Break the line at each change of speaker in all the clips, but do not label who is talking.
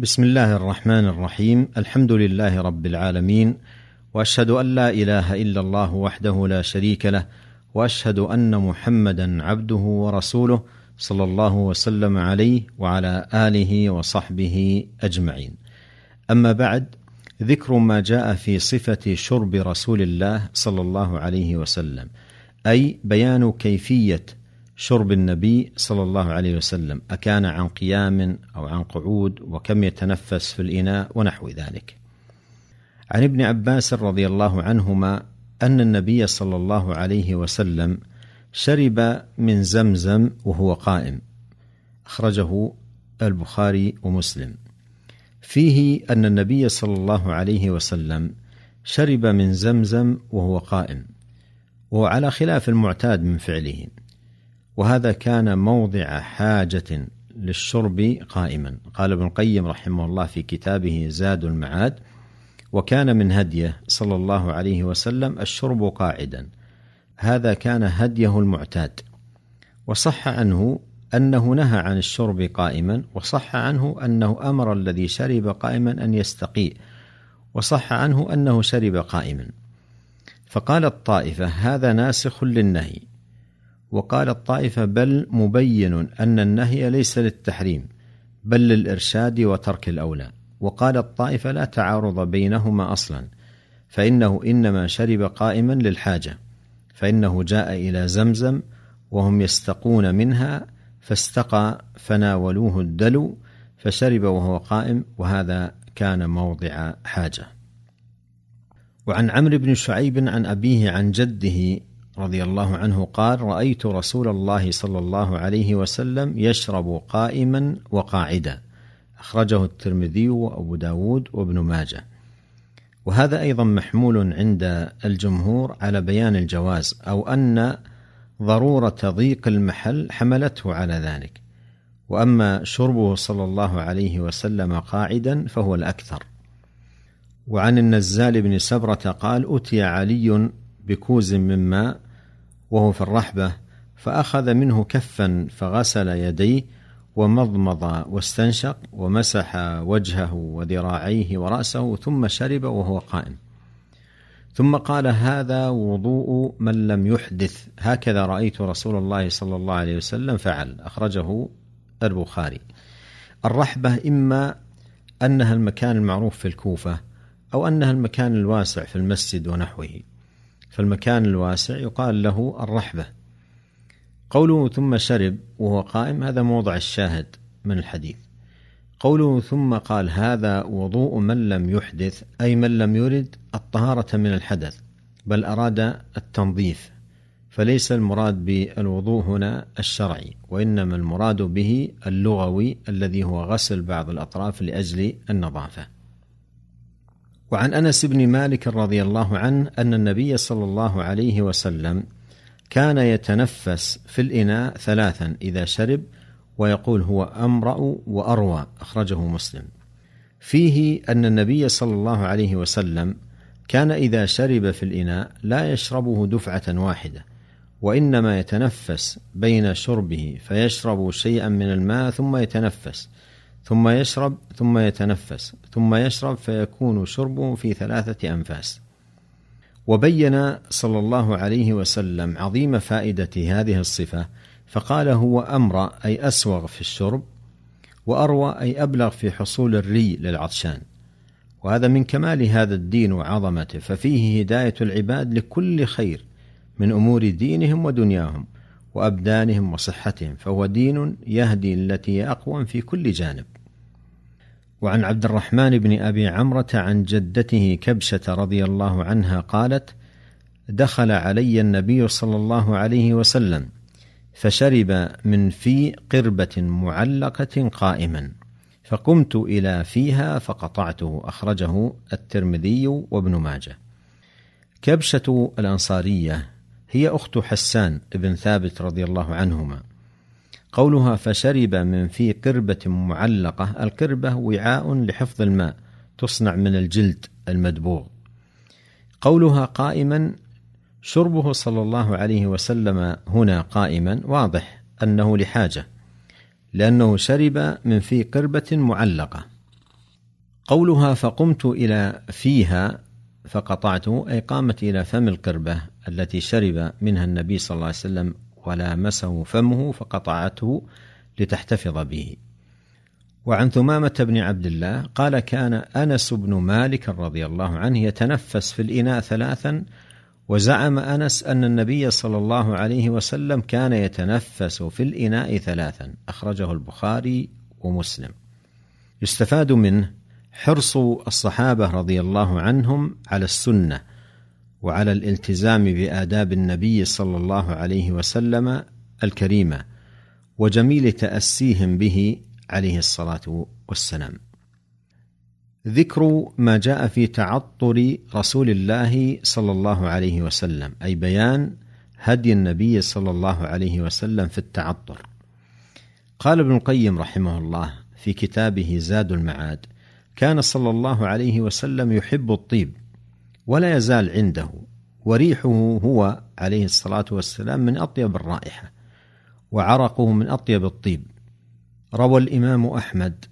بسم الله الرحمن الرحيم. الحمد لله رب العالمين. وأشهد أن لا إله إلا الله وحده لا شريك له. وأشهد أن محمدا عبده ورسوله صلى الله وسلم عليه وعلى آله وصحبه أجمعين. أما بعد ذكر ما جاء في صفة شرب رسول الله صلى الله عليه وسلم أي بيان كيفية شرب النبي صلى الله عليه وسلم أكان عن قيام أو عن قعود وكم يتنفس في الإناء ونحو ذلك. عن ابن عباس رضي الله عنهما أن النبي صلى الله عليه وسلم شرب من زمزم وهو قائم. أخرجه البخاري ومسلم. فيه أن النبي صلى الله عليه وسلم شرب من زمزم وهو قائم وهو على خلاف المعتاد من فعله. وهذا كان موضع حاجة للشرب قائما. قال ابن القيم رحمه الله في كتابه زاد المعاد وكان من هديه صلى الله عليه وسلم الشرب قاعدا. هذا كان هديه المعتاد. وصح عنه أنه نهى عن الشرب قائما وصح عنه أنه أمر الذي شرب قائما أن يستقيء وصح عنه أنه شرب قائما. فقال الطائفة هذا ناسخ للنهي. وقال الطائفة بل مبين أن النهي ليس للتحريم بل للإرشاد وترك الأولى. وقال الطائفة لا تعارض بينهما أصلا فإنه إنما شرب قائما للحاجة. فإنه جاء إلى زمزم وهم يستقون منها فاستقى فناولوه الدلو فشرب وهو قائم وهذا كان موضع حاجة. وعن عمرو بن شعيب عن أبيه عن جده رضي الله عنه قال رأيت رسول الله صلى الله عليه وسلم يشرب قائما وقاعدا. أخرجه الترمذي وأبو داود وابن ماجه. وهذا أيضا محمول عند الجمهور على بيان الجواز أو أن ضرورة ضيق المحل حملته على ذلك. وأما شربه صلى الله عليه وسلم قاعدا فهو الأكثر. وعن النزال بن سبرة قال أتي علي بكوز من ماء وهو في الرحبة فأخذ منه كفا فغسل يديه ومضمض واستنشق ومسح وجهه وذراعيه ورأسه ثم شرب وهو قائم. ثم قال هذا وضوء من لم يحدث. هكذا رأيت رسول الله صلى الله عليه وسلم فعل أخرجه البخاري. الرحبة إما أنها المكان المعروف في الكوفة أو أنها المكان الواسع في المسجد ونحوه. فالمكان الواسع يقال له الرحبة. قوله ثم شرب وهو قائم هذا موضع الشاهد من الحديث. قوله ثم قال هذا وضوء من لم يحدث أي من لم يرد الطهارة من الحدث بل أراد التنظيف. فليس المراد بالوضوء هنا الشرعي وإنما المراد به اللغوي الذي هو غسل بعض الأطراف لأجل النظافة. وعن أنس بن مالك رضي الله عنه أن النبي صلى الله عليه وسلم كان يتنفس في الإناء ثلاثا إذا شرب ويقول هو أمرأ وأروى أخرجه مسلم. فيه أن النبي صلى الله عليه وسلم كان إذا شرب في الإناء لا يشربه دفعة واحدة وإنما يتنفس بين شربه فيشرب شيئا من الماء ثم يتنفس. ثم يشرب ثم يتنفس ثم يشرب فيكون شربه في ثلاثة أنفاس. وبين صلى الله عليه وسلم عظيم فائدة هذه الصفة فقال هو أمر أي أسوغ في الشرب وأروى أي أبلغ في حصول الري للعطشان. وهذا من كمال هذا الدين وعظمته ففيه هداية العباد لكل خير من أمور دينهم ودنياهم وأبدانهم وصحتهم فهو دين يهدي التي هي أقوم في كل جانب. وعن عبد الرحمن بن أبي عمرة عن جدته كبشة رضي الله عنها قالت دخل علي النبي صلى الله عليه وسلم فشرب من في قربة معلقة قائما فقمت إلى فيها فقطعته أخرجه الترمذي وابن ماجه. كبشة الأنصارية هي أخت حسان بن ثابت رضي الله عنهما. قولها فشرب من في قربة معلقة القربة وعاء لحفظ الماء تصنع من الجلد المدبوغ. قولها قائما شربه صلى الله عليه وسلم هنا قائما واضح أنه لحاجة لأنه شرب من في قربة معلقة. قولها فقمت إلى فيها فقطعته أي قامت إلى فم القربة التي شرب منها النبي صلى الله عليه وسلم ولامسه فمه فقطعته لتحتفظ به. وعن ثمامة بن عبد الله قال كان أنس بن مالك رضي الله عنه يتنفس في الإناء ثلاثا وزعم أنس أن النبي صلى الله عليه وسلم كان يتنفس في الإناء ثلاثا أخرجه البخاري ومسلم. يستفاد منه حرص الصحابة رضي الله عنهم على السنة وعلى الالتزام بآداب النبي صلى الله عليه وسلم الكريمة وجميل تأسيهم به عليه الصلاة والسلام. ذكر ما جاء في تعطر رسول الله صلى الله عليه وسلم أي بيان هدي النبي صلى الله عليه وسلم في التعطر. قال ابن القيم رحمه الله في كتابه زاد المعاد: كان صلى الله عليه وسلم يحب الطيب ولا يزال عنده. وريحه هو عليه الصلاة والسلام من أطيب الرائحة وعرقه من أطيب الطيب. روى الإمام أحمد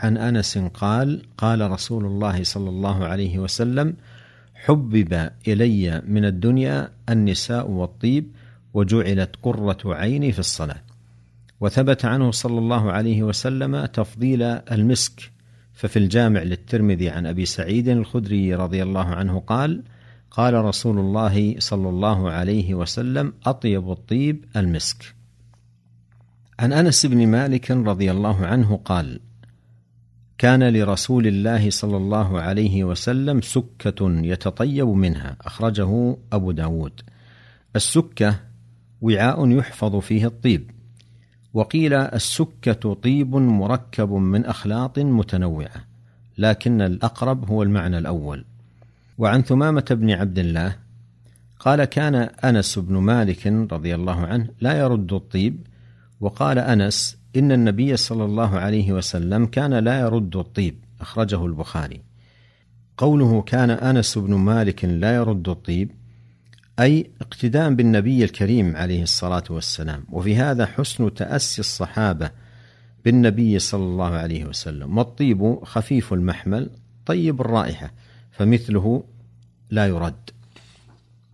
عن أنس قال قال رسول الله صلى الله عليه وسلم حبب إلي من الدنيا النساء والطيب وجعلت قرة عيني في الصلاة. وثبت عنه صلى الله عليه وسلم تفضيل المسك ففي الجامع للترمذي عن أبي سعيد الخدري رضي الله عنه قال قال رسول الله صلى الله عليه وسلم أطيب الطيب المسك. عن أنس بن مالك رضي الله عنه قال كان لرسول الله صلى الله عليه وسلم سكة يتطيب منها أخرجه أبو داود. السكة وعاء يحفظ فيه الطيب. وقيل السكة طيب مركب من أخلاط متنوعة لكن الأقرب هو المعنى الأول. وعن ثمامة بن عبد الله قال كان أنس بن مالك رضي الله عنه لا يرد الطيب وقال أنس إن النبي صلى الله عليه وسلم كان لا يرد الطيب أخرجه البخاري. قوله كان أنس بن مالك لا يرد الطيب أي اقتداء بالنبي الكريم عليه الصلاة والسلام. وفي هذا حسن تأسي الصحابة بالنبي صلى الله عليه وسلم. والطيب خفيف المحمل طيب الرائحة فمثله لا يرد.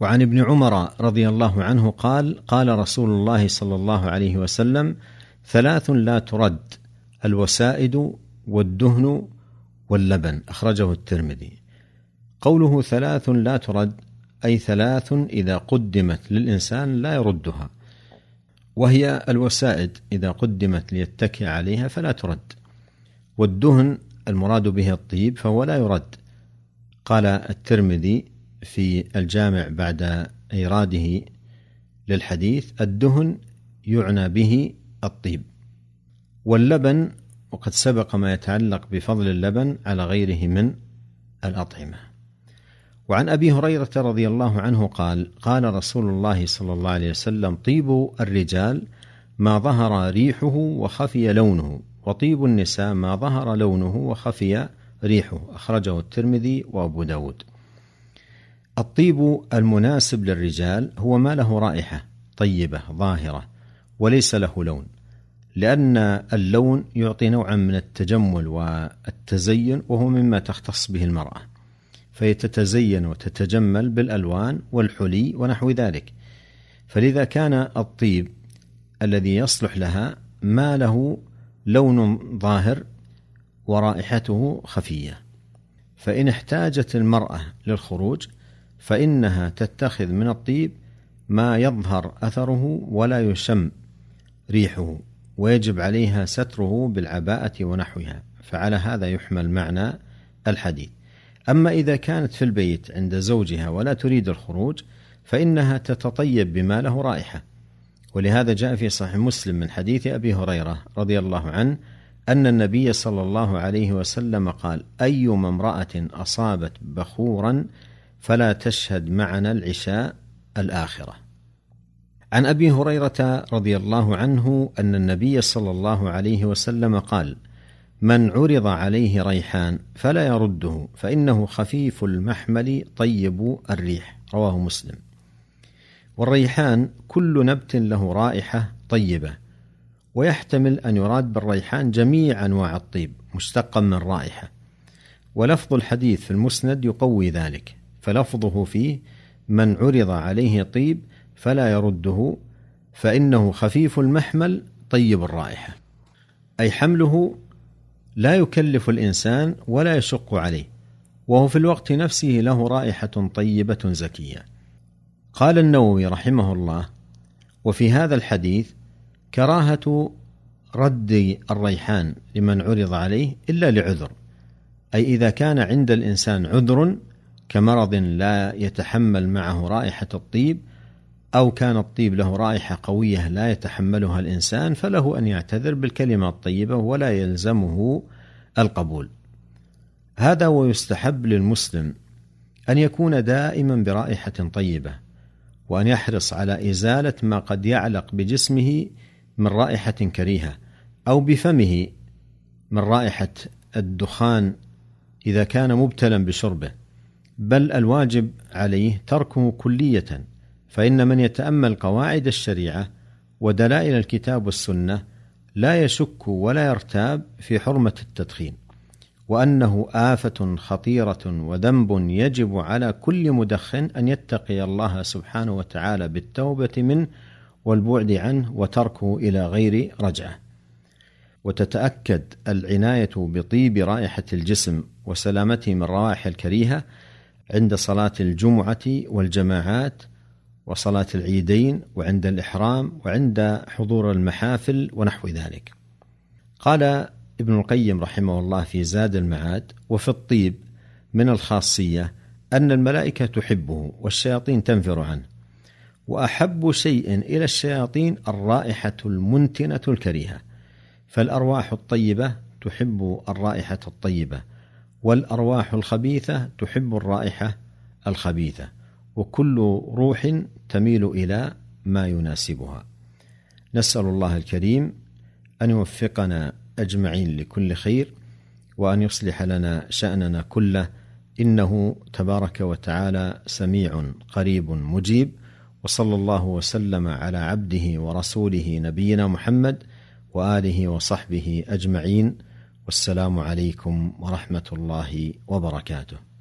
وعن ابن عمر رضي الله عنه قال قال رسول الله صلى الله عليه وسلم ثلاث لا ترد الوسائد والدهن واللبن. أخرجه الترمذي. قوله ثلاث لا ترد أي ثلاث إذا قدمت للإنسان لا يردها وهي الوسائد إذا قدمت ليتكئ عليها فلا ترد والدهن المراد به الطيب فهو لا يرد. قال الترمذي في الجامع بعد إيراده للحديث الدهن يعنى به الطيب واللبن وقد سبق ما يتعلق بفضل اللبن على غيره من الأطعمة. وعن أبي هريرة رضي الله عنه قال قال رسول الله صلى الله عليه وسلم طيب الرجال ما ظهر ريحه وخفي لونه وطيب النساء ما ظهر لونه وخفي ريحه أخرجه الترمذي وأبو داود. الطيب المناسب للرجال هو ما له رائحة طيبة ظاهرة وليس له لون لأن اللون يعطي نوعا من التجمل والتزين وهو مما تختص به المرأة. فهي تتزين وتتجمل بالألوان والحلي ونحو ذلك. فلذا كان الطيب الذي يصلح لها ما له لون ظاهر ورائحته خفية. فإن احتاجت المرأة للخروج فإنها تتخذ من الطيب ما يظهر أثره ولا يشم ريحه ويجب عليها ستره بالعباءة ونحوها. فعلى هذا يحمل معنى الحديث. أما إذا كانت في البيت عند زوجها ولا تريد الخروج فإنها تتطيب بما له رائحة ولهذا جاء في صحيح مسلم من حديث أبي هريرة رضي الله عنه أن النبي صلى الله عليه وسلم قال أيما امرأة أصابت بخورا فلا تشهد معنا العشاء الآخرة. عن أبي هريرة رضي الله عنه أن النبي صلى الله عليه وسلم قال: من عرض عليه ريحان فلا يرده فإنه خفيف المحمل طيب الريح رواه مسلم. والريحان كل نبت له رائحة طيبة ويحتمل أن يراد بالريحان جميع أنواع الطيب مشتقا من رائحة ولفظ الحديث في المسند يقوي ذلك فلفظه فيه من عرض عليه طيب فلا يرده فإنه خفيف المحمل طيب الرائحة أي حمله لا يكلف الإنسان ولا يشق عليه وهو في الوقت نفسه له رائحة طيبة زكية. قال النووي رحمه الله وفي هذا الحديث كراهة رد الريحان لمن عرض عليه إلا لعذر أي إذا كان عند الإنسان عذر كمرض لا يتحمل معه رائحة الطيب أو كان الطيب له رائحة قوية لا يتحملها الإنسان فله أن يعتذر بالكلمة الطيبة ولا يلزمه القبول. هذا ويستحب للمسلم أن يكون دائما برائحة طيبة وأن يحرص على إزالة ما قد يعلق بجسمه من رائحة كريهة أو بفمه من رائحة الدخان إذا كان مبتلا بشربه بل الواجب عليه تركه كلية فإن من يتأمل قواعد الشريعة ودلائل الكتاب والسنة لا يشك ولا يرتاب في حرمة التدخين وأنه آفة خطيرة وذنب يجب على كل مدخن أن يتقي الله سبحانه وتعالى بالتوبة منه والبعد عنه وتركه إلى غير رجعة. وتتأكد العناية بطيب رائحة الجسم وسلامته من الروائح الكريهة عند صلاة الجمعة والجماعات وصلاة العيدين وعند الإحرام وعند حضور المحافل ونحو ذلك. قال ابن القيم رحمه الله في زاد المعاد وفي الطيب من الخاصية أن الملائكة تحبه والشياطين تنفر عنه وأحب شيء إلى الشياطين الرائحة المنتنة الكريهة فالأرواح الطيبة تحب الرائحة الطيبة والأرواح الخبيثة تحب الرائحة الخبيثة. وكل روح تميل إلى ما يناسبها. نسأل الله الكريم أن يوفقنا أجمعين لكل خير وأن يصلح لنا شأننا كله. إنه تبارك وتعالى سميع قريب مجيب. وصلى الله وسلم على عبده ورسوله نبينا محمد وآله وصحبه أجمعين. والسلام عليكم ورحمة الله وبركاته.